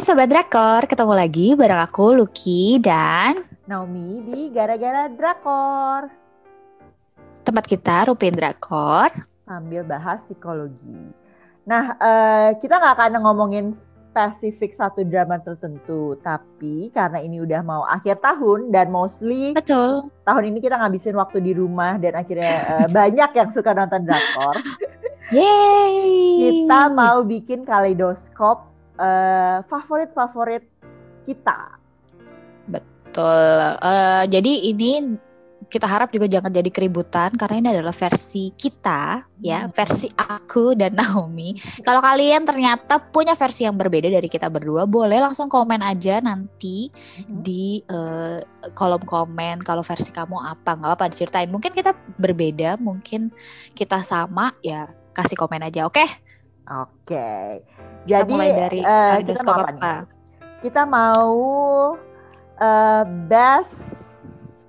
Hai Sobat Drakor, ketemu lagi bareng aku Lucky dan Naomi di Gara-Gara Drakor tempat kita Rupin Drakor sambil bahas psikologi. Nah, eh, kita nggak akan ngomongin spesifik satu drama tertentu, tapi karena ini udah mau akhir tahun dan mostly Betul tahun ini kita ngabisin waktu di rumah dan akhirnya eh, banyak yang suka nonton drakor. Yeay kita mau bikin kaleidoskop eh, favorit-favorit kita. Betul. Eh, Jadi ini kita harap juga jangan jadi keributan Karena ini adalah versi kita ya. Hmm. Versi aku dan Naomi. Kalau kalian ternyata punya versi yang berbeda dari kita berdua Boleh langsung komen aja nanti di eh, kolom komen kalau versi kamu apa. Nggak apa diceritain. Mungkin kita berbeda mungkin kita sama ya kasih komen aja oke Oke. kita Jadi mulai dari eh, kita mau apa apa nih? Kita mau eh, best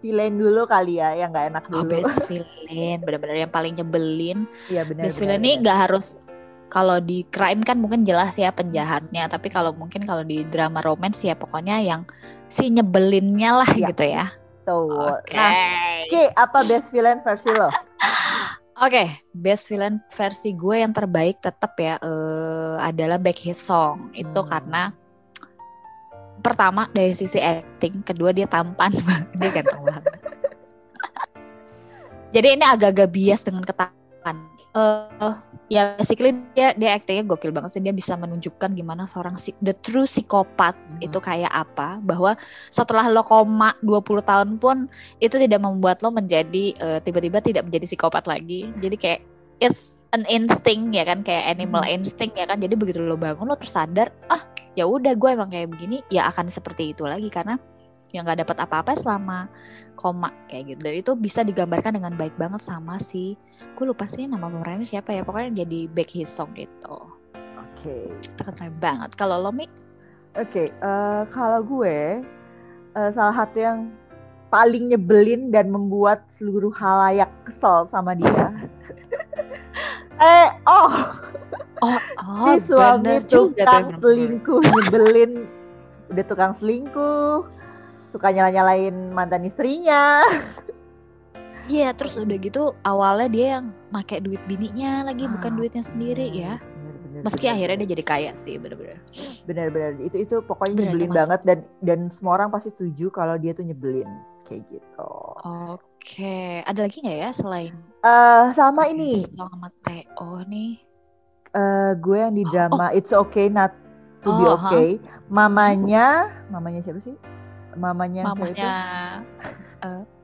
villain dulu kali ya, yang nggak enak oh, dulu. best villain benar-benar yang paling nyebelin Iya benar. best villain ini nggak harus kalau di crime kan mungkin jelas ya penjahatnya tapi kalau mungkin kalau di drama romance ya pokoknya yang si nyebelinnya lah Iya. gitu ya Betul. oke Nah, Ki, apa best villain versi lo? Oke, best villain versi gue yang terbaik tetap ya eh, adalah Baek Hee Song. Itu Hmm. karena pertama dari sisi acting, kedua dia tampan banget, dia ganteng banget. Jadi ini agak-agak bias dengan ketakan. Eh ya basically dia dia actingnya gokil banget sih dia bisa menunjukkan gimana seorang si, the true psikopat Mhm. itu kayak apa bahwa setelah lo koma 20 tahun pun itu tidak membuat lo menjadi eh, tiba-tiba tidak menjadi psikopat lagi. Jadi kayak it's an instinct ya kan kayak animal Hmm. instinct ya kan. Jadi begitu lo bangun lo tersadar ah ya udah gue emang kayak begini ya akan seperti itu lagi karena yang nggak dapat apa-apa selama koma kayak gitu. Dan itu bisa digambarkan dengan baik banget sama si gue lupa sih nama pemerannya siapa ya pokoknya jadi Baek Hee Song gitu. Oke. Itu keren banget. Kalau lo Mi Oke, eh, kalau gue eh, salah satu yang paling nyebelin dan membuat seluruh halayak kesel sama dia. eh, oh, oh, oh si suami tukang selingkuh nyebelin. Udah tukang selingkuh, suka nyala-nyalain mantan istrinya. Iya, terus udah gitu awalnya dia yang make duit bininya lagi bukan Ah, duitnya sendiri ya. Bener, bener, Meski bener, akhirnya bener. dia jadi kaya sih, bener-bener. benar-benar itu itu pokoknya Benar, nyebelin banget dan dan semua orang pasti setuju kalau dia tuh nyebelin kayak gitu. Oke, ada lagi nggak ya selain eh sama ini sama Theo nih? eh gue yang di drama It's Okay Not to Be Oh, Okay, mamanya mamanya siapa sih? Mamanya itu? Mamanya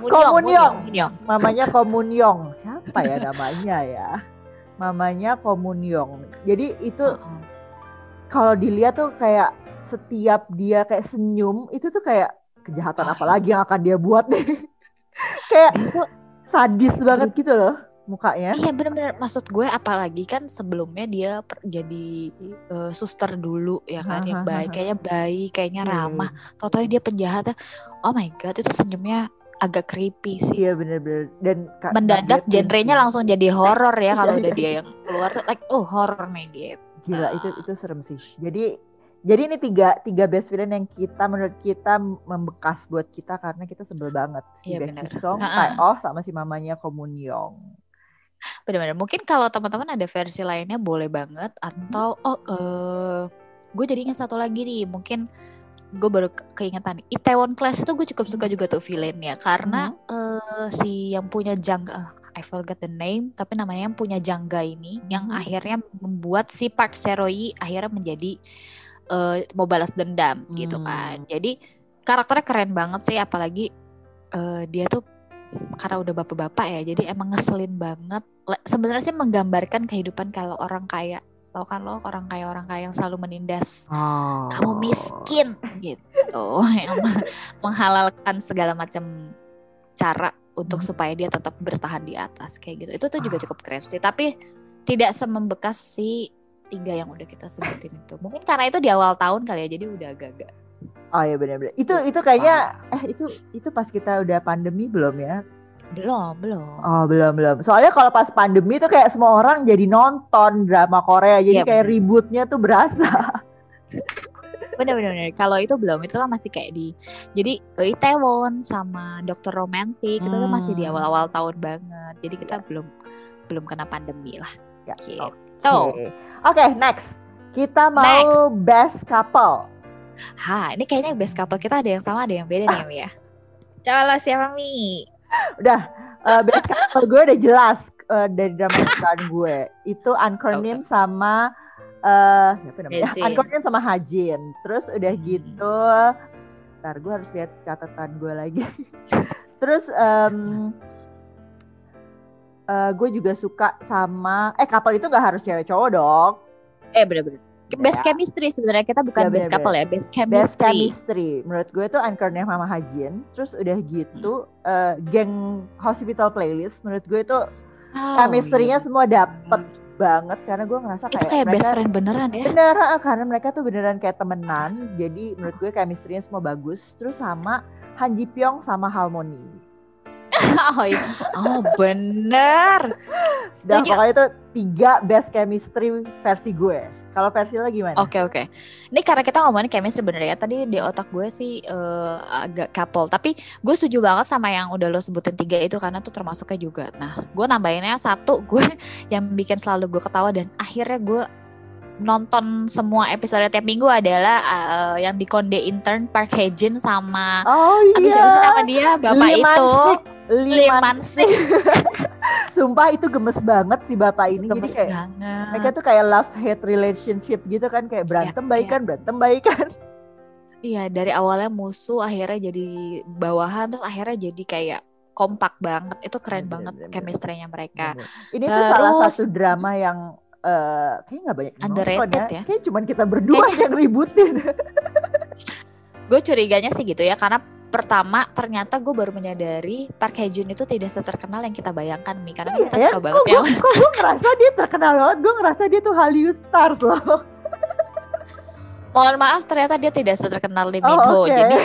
Komunyong. Munyong. mamanya Komunyong. Siapa ya namanya ya? Mamanya Komunyong. Jadi itu Heeh. kalau dilihat tuh kayak setiap dia kayak senyum itu tuh kayak kejahatan Ah, apa lagi yang akan dia buat deh. kayak sadis banget gitu loh mukanya. Iya bener-bener maksud gue apalagi kan sebelumnya dia per- jadi eh, suster dulu ya kan yang baik kayaknya baik kayaknya Iya, ramah tau-tau dia penjahatnya oh my god itu senyumnya agak creepy sih Iya bener-bener dan mendadak genrenya Twinkie. langsung jadi horor ya kalau Iya, udah iya, dia iya. yang keluar tuh like oh horor nih gitu gila itu itu serem sih. Jadi jadi ini tiga tiga best villain yang kita menurut kita membekas buat kita karena kita sebel banget si Iya, Becky. Song, Ha-ha. Oh sama si mamanya Komunyong. Bener-bener. Mungkin kalau teman-teman ada versi lainnya boleh banget. Atau oh eh gue jadi ingat satu lagi nih. Mungkin gue baru ke- keingetan. Itaewon Class itu gue cukup suka juga tuh villainnya. Karena eh, si yang punya jangga I forgot the name tapi namanya yang punya jangga ini yang Mhm. akhirnya membuat si Park Seroyi akhirnya menjadi eh, mau balas dendam gitu Hmm. kan. Jadi karakternya keren banget sih. Apalagi eh, dia tuh karena udah bapak-bapak ya jadi emang ngeselin banget sebenarnya sih menggambarkan kehidupan kalau orang kaya tau kan lo orang kaya orang kaya yang selalu menindas Oh. kamu miskin gitu yang meng- menghalalkan segala macam cara untuk Hmm. supaya dia tetap bertahan di atas kayak gitu itu tuh juga Ah. cukup keren sih tapi tidak semembekas si tiga yang udah kita sebutin itu mungkin karena itu di awal tahun kali ya jadi udah agak-agak Oh iya benar-benar. Itu itu kayaknya eh itu itu pas kita udah pandemi belum ya? belum belum Oh belum belum. Soalnya kalau pas pandemi tuh kayak semua orang jadi nonton drama Korea, jadi Iya, kayak ributnya tuh berasa. bener-bener kalau itu belum itu kan masih kayak di jadi uh, Itaewon sama Dokter Romantik itu tuh masih di Hmm. awal-awal tahun banget jadi kita belum belum kena pandemi lah Ya, gitu Oke, Oke, next. Kita mau best couple. Ha ini kayaknya best couple kita ada yang sama ada yang beda nih Mi ya coba siapa Mi Udah, eh, best couple gue udah jelas eh, dari drama kesukaan gue. Itu Ankornim sama eh siapa namanya? Hajin. Ankornim sama Hajin. Terus udah Hmm. gitu, ntar gue harus lihat catatan gue lagi. Terus em, eh, gue juga suka sama eh couple itu gak harus cewek cowok dong. eh bener-bener best Ya. chemistry sebenarnya kita Ya, bukan best bener-bener. couple ya best Best chemistry chemistry. Menurut gue tuh Ankornim sama Hajin. Terus udah gitu, eh, geng Hospital Playlist. Menurut gue itu Oh, chemistry-nya iya. semua dapet banget karena gue ngerasa itu kayak, kayak best mereka friend beneran ya bener ah, karena mereka tuh beneran kayak temenan jadi menurut gue chemistry-nya semua bagus terus sama Han Ji Pyong sama Harmony oh, iya. oh bener dan Setuju. pokoknya itu tiga best chemistry versi gue kalau versi lo gimana? Oke oke. Ini karena kita ngomongin chemistry bener ya. Tadi di otak gue sih eh, agak couple. Tapi gue setuju banget sama yang udah lo sebutin tiga itu karena tuh termasuknya juga. Nah gue nambahinnya satu gue yang bikin selalu gue ketawa dan akhirnya gue nonton semua episode tiap minggu adalah eh, yang di Konde Intern Park Hae-jin sama Oh aduh siapa sih iya nama dia bapak Lee itu. Man-sik. Sumpah itu gemes banget si bapak ini Gemes jadi kayak banget. mereka tuh kayak love hate relationship gitu kan kayak berantem Iya, baikan berantem baikan Iya, dari awalnya musuh akhirnya jadi bawahan terus akhirnya jadi kayak kompak banget. Itu keren Bener, banget bener, chemistry-nya mereka. ini tuh salah Terus- satu drama yang eh kayaknya nggak banyak yang Underrated nonton ya. ya. Kayak cuman kita berdua yang ributin. Gue curiganya sih gitu ya karena pertama ternyata gue baru menyadari Park Hae Jun itu tidak seterkenal yang kita bayangkan Mi karena kan kita Iya, suka kok banget gue, ya. kok gue ngerasa dia terkenal banget. Gue ngerasa dia tuh Hallyu Stars loh. Mohon maaf ternyata dia tidak seterkenal Min Oh, Ho. oke. Jadi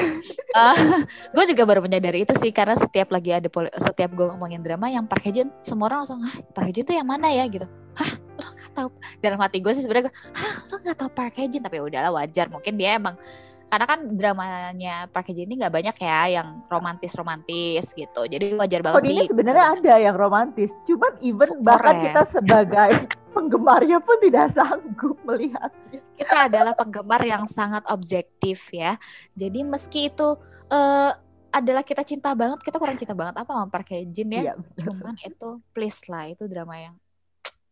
gue juga baru menyadari itu sih karena setiap lagi ada poli- setiap gue ngomongin drama yang Park Hae Jun semua orang langsung Hah Park Hae Jun tuh yang mana ya gitu hah lo nggak tahu dalam hati gue sih sebenarnya gue, hah lo nggak tahu Park Hae Jun tapi udahlah wajar mungkin dia emang karena kan dramanya Park ini nggak banyak ya yang romantis romantis gitu jadi wajar banget Kode sih ini sebenarnya ada yang romantis. Cuman even Forest. bahkan kita sebagai penggemarnya pun tidak sanggup melihatnya. kita adalah penggemar yang sangat objektif ya. Jadi meski itu eh, adalah kita cinta banget, kita kurang cinta banget apa sama Park Jin ya. Iya. Cuman itu please lah itu drama yang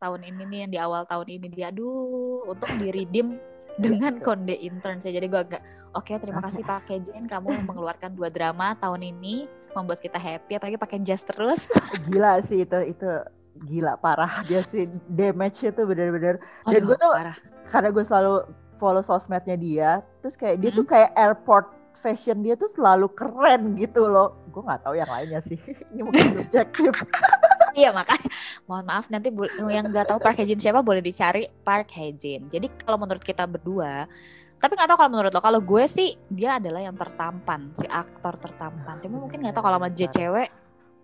tahun ini nih yang di awal tahun ini dia aduh untuk di redeem dengan betul. konde intern sih. Jadi gue agak oke terima kasih Park Hae Jin kamu mengeluarkan dua drama tahun ini membuat kita happy. Apalagi pakai jazz terus. Gila sih itu itu gila parah dia sih. Damage itu bener-bener. Dan gue tuh- parah. karena gue selalu follow sosmednya dia terus kayak dia tuh kayak airport fashion dia tuh selalu keren gitu loh. Gue nggak tahu yang lainnya sih. Ini mungkin subjektif Iya makanya mohon maaf nanti yang nggak tahu Park Hae Jin siapa boleh dicari Park Hae Jin. Jadi kalau menurut kita berdua, tapi nggak tahu kalau menurut lo. Kalau gue sih dia adalah yang tertampan, si aktor tertampan. Tapi mungkin nggak tahu kalau sama J cewek.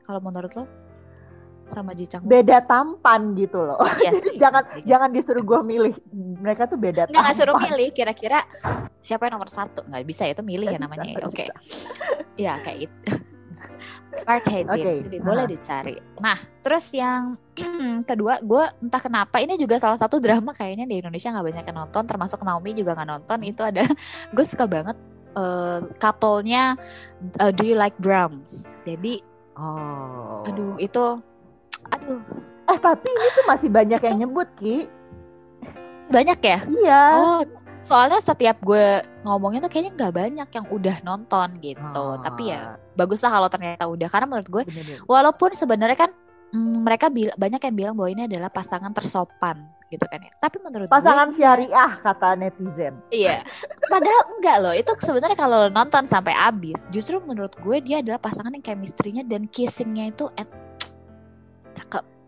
Kalau menurut lo sama Ji Chang beda tampan gitu loh Iya sih, jangan iya sih. jangan disuruh gue milih mereka tuh beda Nggak, nggak suruh tampan. milih kira-kira siapa yang nomor satu nggak bisa ya itu milih ya namanya oke nggak Iya kayak itu Park Hae Jin Oke, Jadi boleh aha. dicari. Nah terus yang kedua gue entah kenapa ini juga salah satu drama kayaknya di Indonesia nggak banyak yang nonton termasuk Naomi juga nggak nonton. Itu adalah gue suka banget eh, couple-nya eh, Do You Like Brahms jadi oh. aduh itu aduh. Eh tapi ini tuh masih banyak yang nyebut ki. Banyak ya? Iya. Oh, soalnya setiap gue ngomongin tuh kayaknya nggak banyak yang udah nonton gitu. Tapi ya bagus lah kalau ternyata udah karena menurut gue walaupun sebenarnya kan mm, mereka bil- banyak yang bilang bahwa ini adalah pasangan tersopan gitu kan ya. Tapi menurut pasangan gue syariah kata netizen iya. Padahal enggak loh. Itu sebenarnya kalau nonton sampai habis, justru menurut gue dia adalah pasangan yang chemistry-nya dan kissingnya itu cakep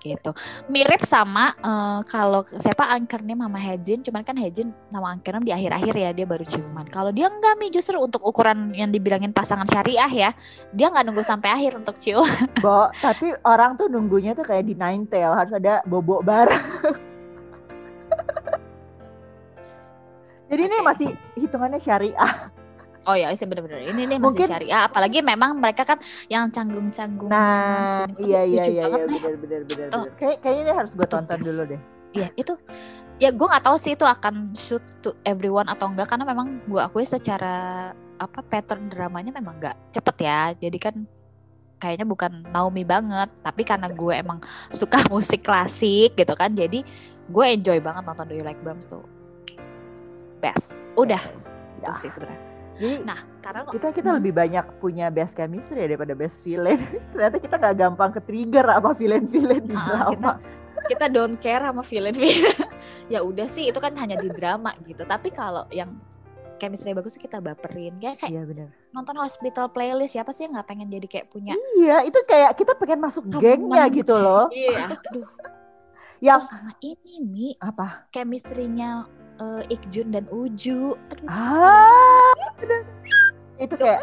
gitu mirip sama eh, kalau siapa Angkernim sama Hejin cuman kan Hejin sama Angkernim di akhir-akhir ya dia baru ciuman kalau dia enggak mi justru untuk ukuran yang dibilangin pasangan syariah ya dia nggak nunggu sampai akhir untuk cium Bo, tapi orang tuh nunggunya tuh kayak di Nine Tail harus ada bobok bareng. Jadi ini Oke. masih hitungannya syariah. Oh ya, sih bener-bener. Ini nih masih Mungkin- syariah. Apalagi memang mereka kan yang canggung-canggung. Nah, sini. iya iya iya iya nih. benar. Kayak kayaknya ini harus gue tonton guys. dulu deh. Iya itu ya gue nggak tahu sih itu akan shoot to everyone atau enggak karena memang gue akui secara apa pattern dramanya memang nggak cepet ya jadi kan kayaknya bukan Naomi banget tapi karena gue emang suka musik klasik gitu kan jadi gue enjoy banget nonton Do You Like Brahms tuh best udah itu sih sebenarnya Jadi nah karena kita kita Hmm. lebih banyak punya best chemistry ya daripada best villain. Ternyata kita nggak gampang ke trigger apa villain-villain di Ah, drama. kita don't care sama villain-villain ya udah sih itu kan hanya di drama gitu tapi kalau yang chemistry bagus kita baperin kayak kayak Iya benar. nonton hospital playlist siapa sih yang nggak pengen jadi kayak punya Iya, itu kayak kita pengen masuk gengnya gitu loh. iya aduh Yang oh, sama ini mi apa? chemistry-nya eh, Ikjun dan Uju aduh itu Ah, itu kayak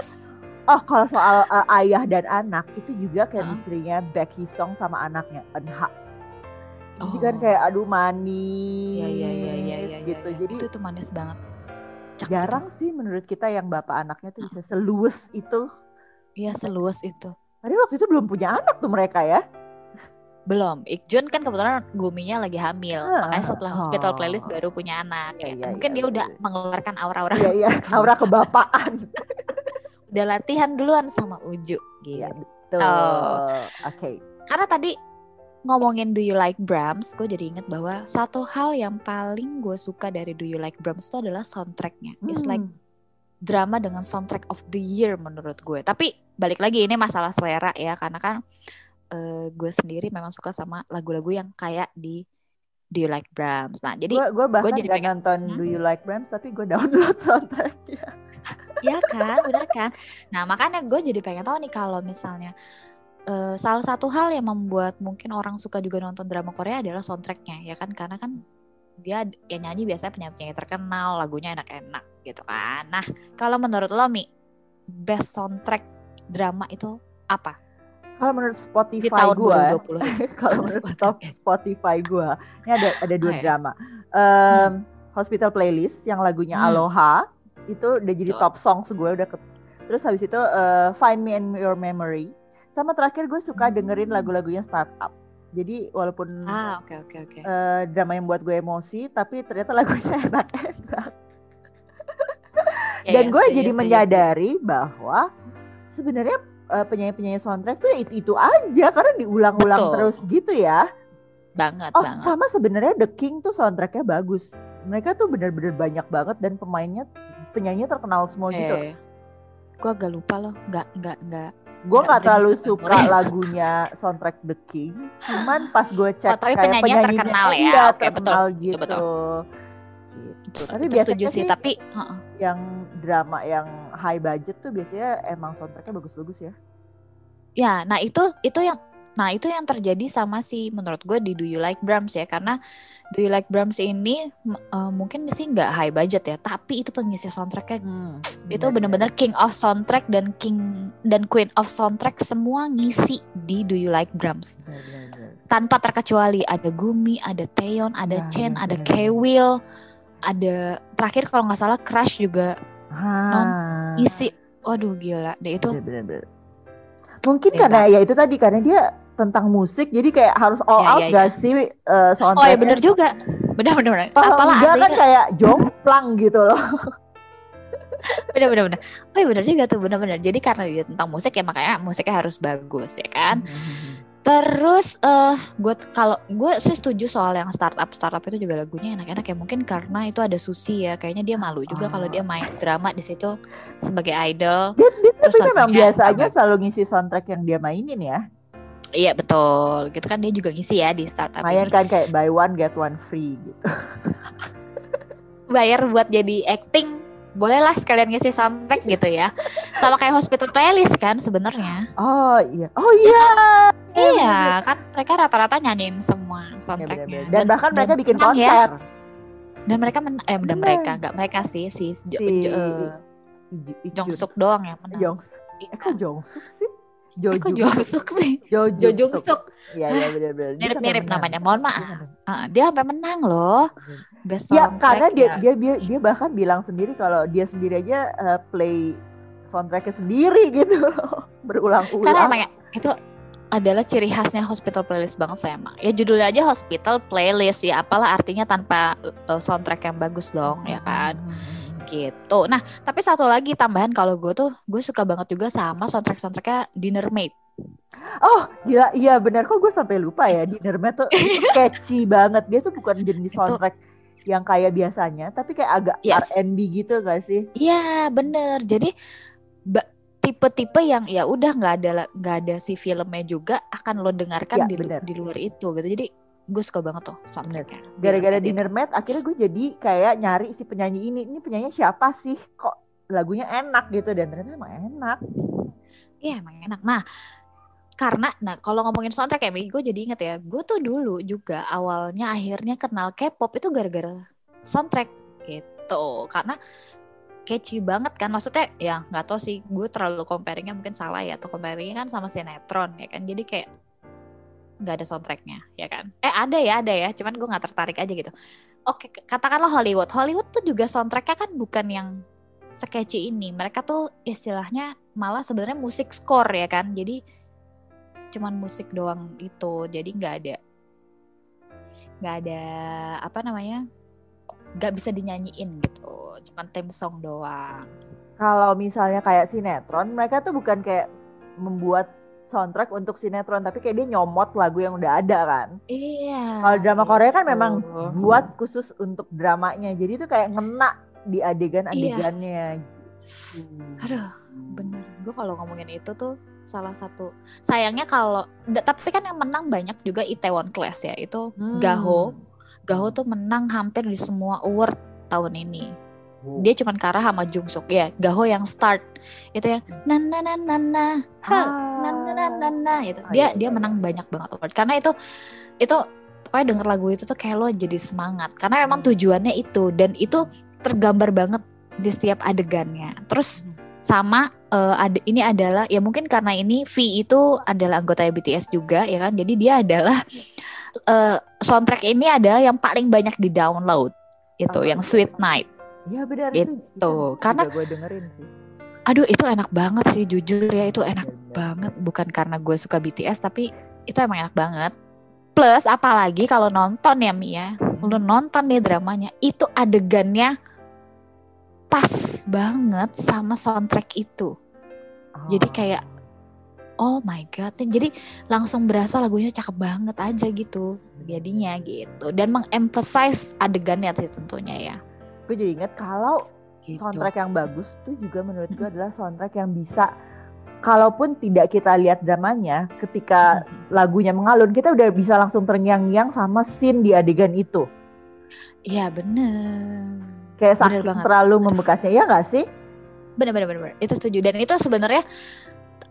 oh kalau soal uh, ayah dan anak itu juga chemistry-nya Baek Hee Sung sama anaknya Eunha. Jadi kan Oh. kayak aduh manis Iya iya iya iya iya gitu. iya. Jadi itu tuh manis banget Cak jarang sih menurut kita yang bapak anaknya tuh bisa seluas itu. itu. iya seluas itu Padahal waktu itu belum punya anak tuh mereka ya. Belum Ikjun kan kebetulan Guminya lagi hamil Ah, makanya setelah hospital oh. playlist baru punya anak Iya, ya. iya, mungkin iya, dia udah betul. mengeluarkan aura-aura Iya iya, aura kebapaan. udah latihan duluan sama Uju gitu Iya, Tuh. Oh. Oke. karena tadi ngomongin Do You Like Brahms, gue jadi inget bahwa satu hal yang paling gue suka dari Do You Like Brahms itu adalah soundtracknya. It's like Hmm. drama dengan soundtrack of the year menurut gue. Tapi balik lagi ini masalah selera ya, karena kan eh, gue sendiri memang suka sama lagu-lagu yang kayak di Do You Like Brahms. Nah jadi gue bahkan jadi gak pengen- nonton Hmm? Do You Like Brahms tapi gue download soundtracknya. ya kan, benar kan. Nah makanya gue jadi pengen tahu nih kalau misalnya eh, salah satu hal yang membuat mungkin orang suka juga nonton drama Korea adalah soundtracknya ya kan karena kan dia yang nyanyi biasanya penyanyi-penyanyi terkenal lagunya enak-enak gitu kan nah kalau menurut lo Mi best soundtrack drama itu apa Kalau menurut di Spotify tahun gue, 2020 ini? kalau menurut Spotify. top Spotify gue, ini ada ada dua Oh, ya. drama. Em, Hospital Playlist yang lagunya Hmm. Aloha itu udah jadi top songs gue udah ke- terus habis itu eh, Find Me in Your Memory sama terakhir gue suka dengerin Hmm. lagu-lagunya startup. Jadi walaupun ah oke oke oke eh, drama yang buat gue emosi tapi ternyata lagunya enak-enak. Ya, Dan ya, gue jadi menyadari bahwa sebenarnya eh, penyanyi-penyanyi soundtrack tuh itu, itu aja karena diulang-ulang Betul. terus gitu ya. banget Oh, banget sama sebenarnya The King tuh soundtracknya bagus. Mereka tuh bener-bener banyak banget dan pemainnya penyanyinya terkenal semua gitu. eh gue agak lupa loh nggak nggak nggak Gue nggak nggak terlalu suka lagunya soundtrack The King. Cuman pas gue cek Oh, tapi kayak penyanyinya penyanyinya terkenal ya. iya, Oke, terkenal betul, gitu. betul, Gitu. Tapi biasanya setuju sih sih tapi yang drama yang high budget tuh biasanya emang soundtracknya bagus-bagus ya. Ya, nah itu itu yang nah itu yang terjadi sama si menurut gue di Do You Like Brahms ya karena Do You Like Brahms ini eh, mungkin sih nggak high budget ya, tapi itu pengisi soundtracknya itu bener-bener king of soundtrack dan king dan queen of soundtrack semua ngisi di Do You Like Brahms Bener-bener. tanpa terkecuali ada Gumi, ada Taeyeon, ada Ya, Chen, bener, ada bener, K-Will, ada terakhir kalau nggak salah Crush juga Ah. Ngisi. Waduh gila, deh itu Bener-bener. Mungkin Hebat. karena ya itu tadi karena dia tentang musik jadi kayak harus all Ya, out ya, ya. gak sih uh, Oh ya bener juga, bener bener bener. Kalau Apalah enggak kan artinya kayak jomplang gitu loh. bener bener bener. Oh iya bener juga tuh bener bener. Jadi karena dia tentang musik ya makanya musiknya harus bagus ya kan. Terus eh gue kalau gue sih setuju soal yang startup startup itu juga lagunya enak-enak ya mungkin karena itu ada Susi ya kayaknya dia malu juga kalau dia main drama di situ sebagai idol. Dia, dia Terus tapi memang biasanya apa? selalu ngisi soundtrack yang dia mainin ya. Iya betul, gitu kan dia juga ngisi ya di startup ini. kan kayak buy one get one free gitu. Bayar buat jadi acting, bolehlah sekalian ngisi soundtrack gitu ya. Sama kayak hospital playlist kan sebenarnya. Oh iya. Oh iya. Iya kan mereka rata-rata nyanyiin semua Ya, soundtracknya. bener-bener. Dan, bahkan mereka bikin ya. konser. Dan mereka men eh dan mereka nggak mereka sih si, Jo- Si Jo- eh. Jongsuk doang yang menang. Jongs. Eh kok Jongsuk sih? Jo Eh, kok Jung Jo Suk sih? Jo Jo Jung Suk. Suk. Iya iya benar-benar. Dia sampai Mirip-mirip namanya. Mohon maaf. Ah, dia sampai menang loh. Best Ya karena dia ya. dia dia dia bahkan bilang sendiri kalau dia sendiri aja eh, play soundtracknya sendiri gitu Karena berulang-ulang. emang ya, itu adalah ciri khasnya hospital playlist banget saya emang. Ya judulnya aja hospital playlist ya. Apalah artinya tanpa uh, soundtrack yang bagus dong ya kan. Gitu. Nah tapi satu lagi tambahan kalau gue tuh gue suka banget juga sama soundtrack soundtracknya Dinner Mate. Oh gila iya benar kok gue sampai lupa ya Dinner Mate tuh catchy banget dia tuh bukan jenis Itu- soundtrack yang kayak biasanya tapi kayak agak Yes. R&B gitu gak sih? Iya bener. Jadi tipe-tipe yang ya udah nggak ada nggak ada si filmnya juga akan lo dengarkan Ya, di, bener. di luar itu gitu. Jadi gue suka banget tuh soundtracknya. Gara-gara. Dinner Mate akhirnya gue jadi kayak nyari si penyanyi ini ini penyanyi siapa sih kok lagunya enak gitu dan ternyata emang enak. Iya emang enak. Nah karena nah kalau ngomongin soundtrack ya, gue jadi inget ya, gue tuh dulu juga awalnya akhirnya kenal K-pop itu gara-gara soundtrack gitu. Karena catchy banget kan, maksudnya ya nggak tahu sih, gue terlalu comparingnya mungkin salah ya, atau comparingnya kan sama sinetron ya kan, jadi kayak nggak ada soundtracknya ya kan? Eh ada ya ada ya, cuman gue nggak tertarik aja gitu. Oke katakanlah Hollywood, Hollywood tuh juga soundtracknya kan bukan yang sketchy ini, mereka tuh istilahnya malah sebenarnya musik score ya kan, jadi cuman musik doang gitu jadi nggak ada nggak ada apa namanya nggak bisa dinyanyiin gitu. Cuman theme song doang. Kalau misalnya kayak sinetron mereka tuh bukan kayak membuat soundtrack untuk sinetron tapi kayak dia nyomot lagu yang udah ada kan. iya Kalau drama Korea kan memang gitu. buat khusus untuk dramanya. Jadi itu kayak ngena di adegan-adegannya. gitu. Aduh, bener gue kalau ngomongin itu tuh salah satu sayangnya kalau tapi kan yang menang banyak juga Itaewon Class ya itu Hmm. Gaho Gaho tuh menang hampir di semua award tahun ini Oh. dia cuman kalah sama Jungsuk ya Gaho yang start itu yang na na na na na ha na na na na na itu Ah, dia iya, dia iya, menang banyak banget award karena itu itu pokoknya denger lagu itu tuh kayak lo jadi semangat karena memang Hmm. tujuannya itu dan itu tergambar banget di setiap adegannya terus sama eh, ada ini adalah ya mungkin karena ini V itu adalah anggota BTS juga ya kan jadi dia adalah eh, soundtrack ini ada yang paling banyak di download itu Ah, yang iya. Sweet Night Iya benar Gitu. itu. Karena- gue dengerin sih. Aduh itu enak banget sih jujur ya itu enak banget. Bukan karena gue suka BTS tapi itu emang enak banget. Plus apalagi kalau nonton ya Mia lu nonton nih dramanya itu adegannya pas banget sama soundtrack itu. Jadi Oh. kayak oh my god jadi langsung berasa lagunya cakep banget aja gitu jadinya gitu. Dan mengemphasize adegannya sih tentunya ya. Gue jadi inget kalau gitu. soundtrack yang bagus tuh juga menurut gue adalah soundtrack yang bisa kalaupun tidak kita lihat dramanya ketika lagunya mengalun kita udah bisa langsung terngiang-ngiang sama scene di adegan itu. Iya bener. Kayak Bener saking banget. terlalu membekasnya. Ya nggak sih? Bener bener bener bener. itu setuju. Dan itu sebenarnya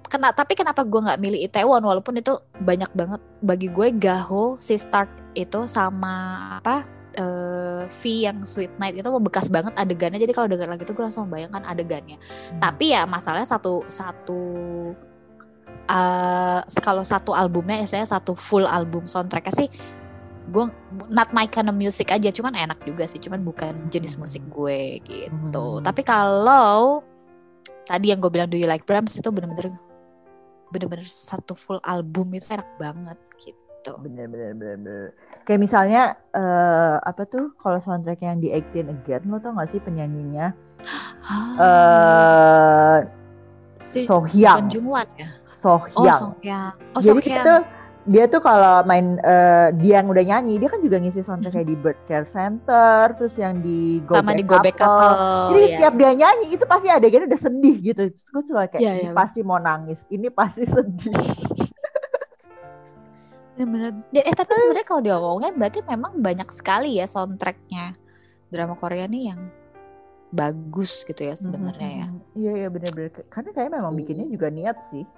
kena tapi kenapa gue nggak milih Itaewon walaupun itu banyak banget. Bagi gue Gaho si Start itu sama apa eh, V yang Sweet Night itu membekas banget adegannya. Jadi kalau dengar lagi itu gue langsung bayangkan adegannya. Tapi ya masalahnya satu satu eh, kalau satu albumnya istilahnya satu full album soundtracknya sih gue not my kind of music aja. Cuman enak juga sih cuman bukan jenis musik gue gitu. Hmm. tapi kalau tadi yang gue bilang do you like Brahms itu bener-bener bener-bener satu full album itu enak banget gitu bener bener bener, bener. kayak misalnya eh, apa tuh kalau soundtrack yang di 18 Again lo tau gak sih penyanyinya eh si So Kwon Hyang Jungwan ya So oh Hyang Song Hyang oh jadi Song dia Hyang tuh dia tuh kalau main eh, dia yang udah nyanyi dia kan juga ngisi soundtrack kayak di Bird Care Center terus yang di Go sama Back di Go Back Couple Jadi ya. setiap dia nyanyi itu pasti adegannya udah sedih gitu. Terus gue cuma kayak ini iya. pasti mau nangis, ini pasti sedih. Bener-bener. Dan, eh tapi sebenarnya kalau diomongin berarti memang banyak sekali ya soundtracknya drama Korea nih yang bagus gitu ya sebenarnya ya. Iya iya bener-bener. Karena kayak memang bikinnya juga niat sih.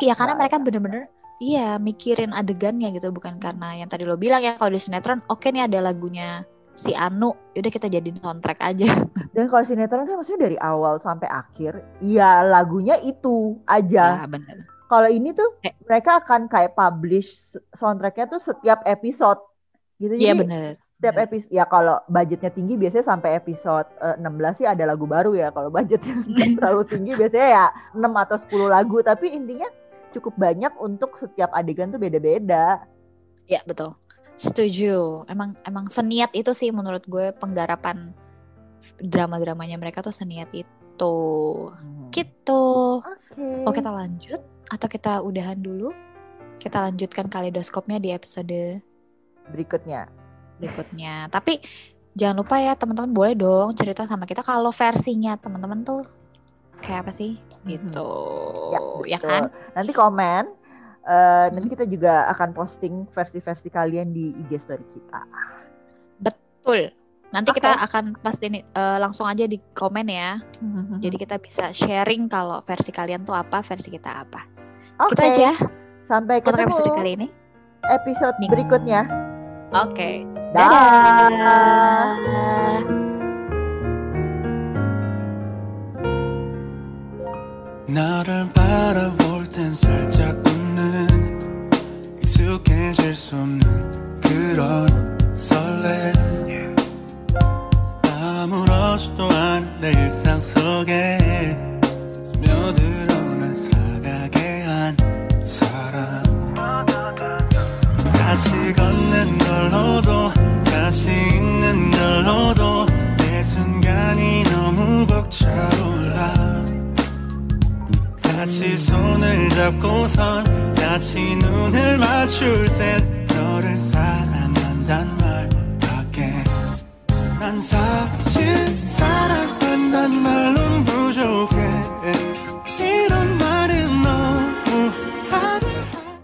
Iya karena mereka bener-bener iya mikirin adegannya gitu bukan karena yang tadi lo bilang ya kalau di sinetron oke nih ada lagunya si Anu udah kita jadiin soundtrack aja Dan kalau sinetron kan maksudnya dari awal sampai akhir, ya lagunya itu aja. ya bener Kalau ini tuh Eh. mereka akan kayak publish soundtracknya tuh setiap episode gitu. iya Jadi bener setiap bener. episode ya kalau budgetnya tinggi biasanya sampai episode eh, 16 sih ada lagu baru ya. Kalau budgetnya terlalu tinggi biasanya ya 6 atau 10 lagu. Tapi intinya cukup banyak untuk setiap adegan tuh beda-beda. ya betul setuju emang emang seniat itu sih menurut gue penggarapan drama-dramanya mereka tuh seniat itu gitu Oke. Oh kita lanjut atau kita udahan dulu? Kita lanjutkan kaleidoskopnya di episode Berikutnya. berikutnya. Tapi jangan lupa ya teman-teman boleh dong cerita sama kita kalau versinya teman-teman tuh kayak apa sih? Gitu. Ya, Ya, kan? Nanti komen. eh, nanti kita juga akan posting versi-versi kalian di IG story kita. Betul. Nanti Oke. kita akan pasti ini eh, langsung aja di komen ya. Jadi kita bisa sharing kalau versi kalian tuh apa, versi kita apa. Oke. Gitu aja Sampai untuk ketemu episode kali ini. episode Minggu. berikutnya. Oke. Dah. Dadah. 나를 바라볼 땐 살짝 웃는 익숙해질 수 없는 그런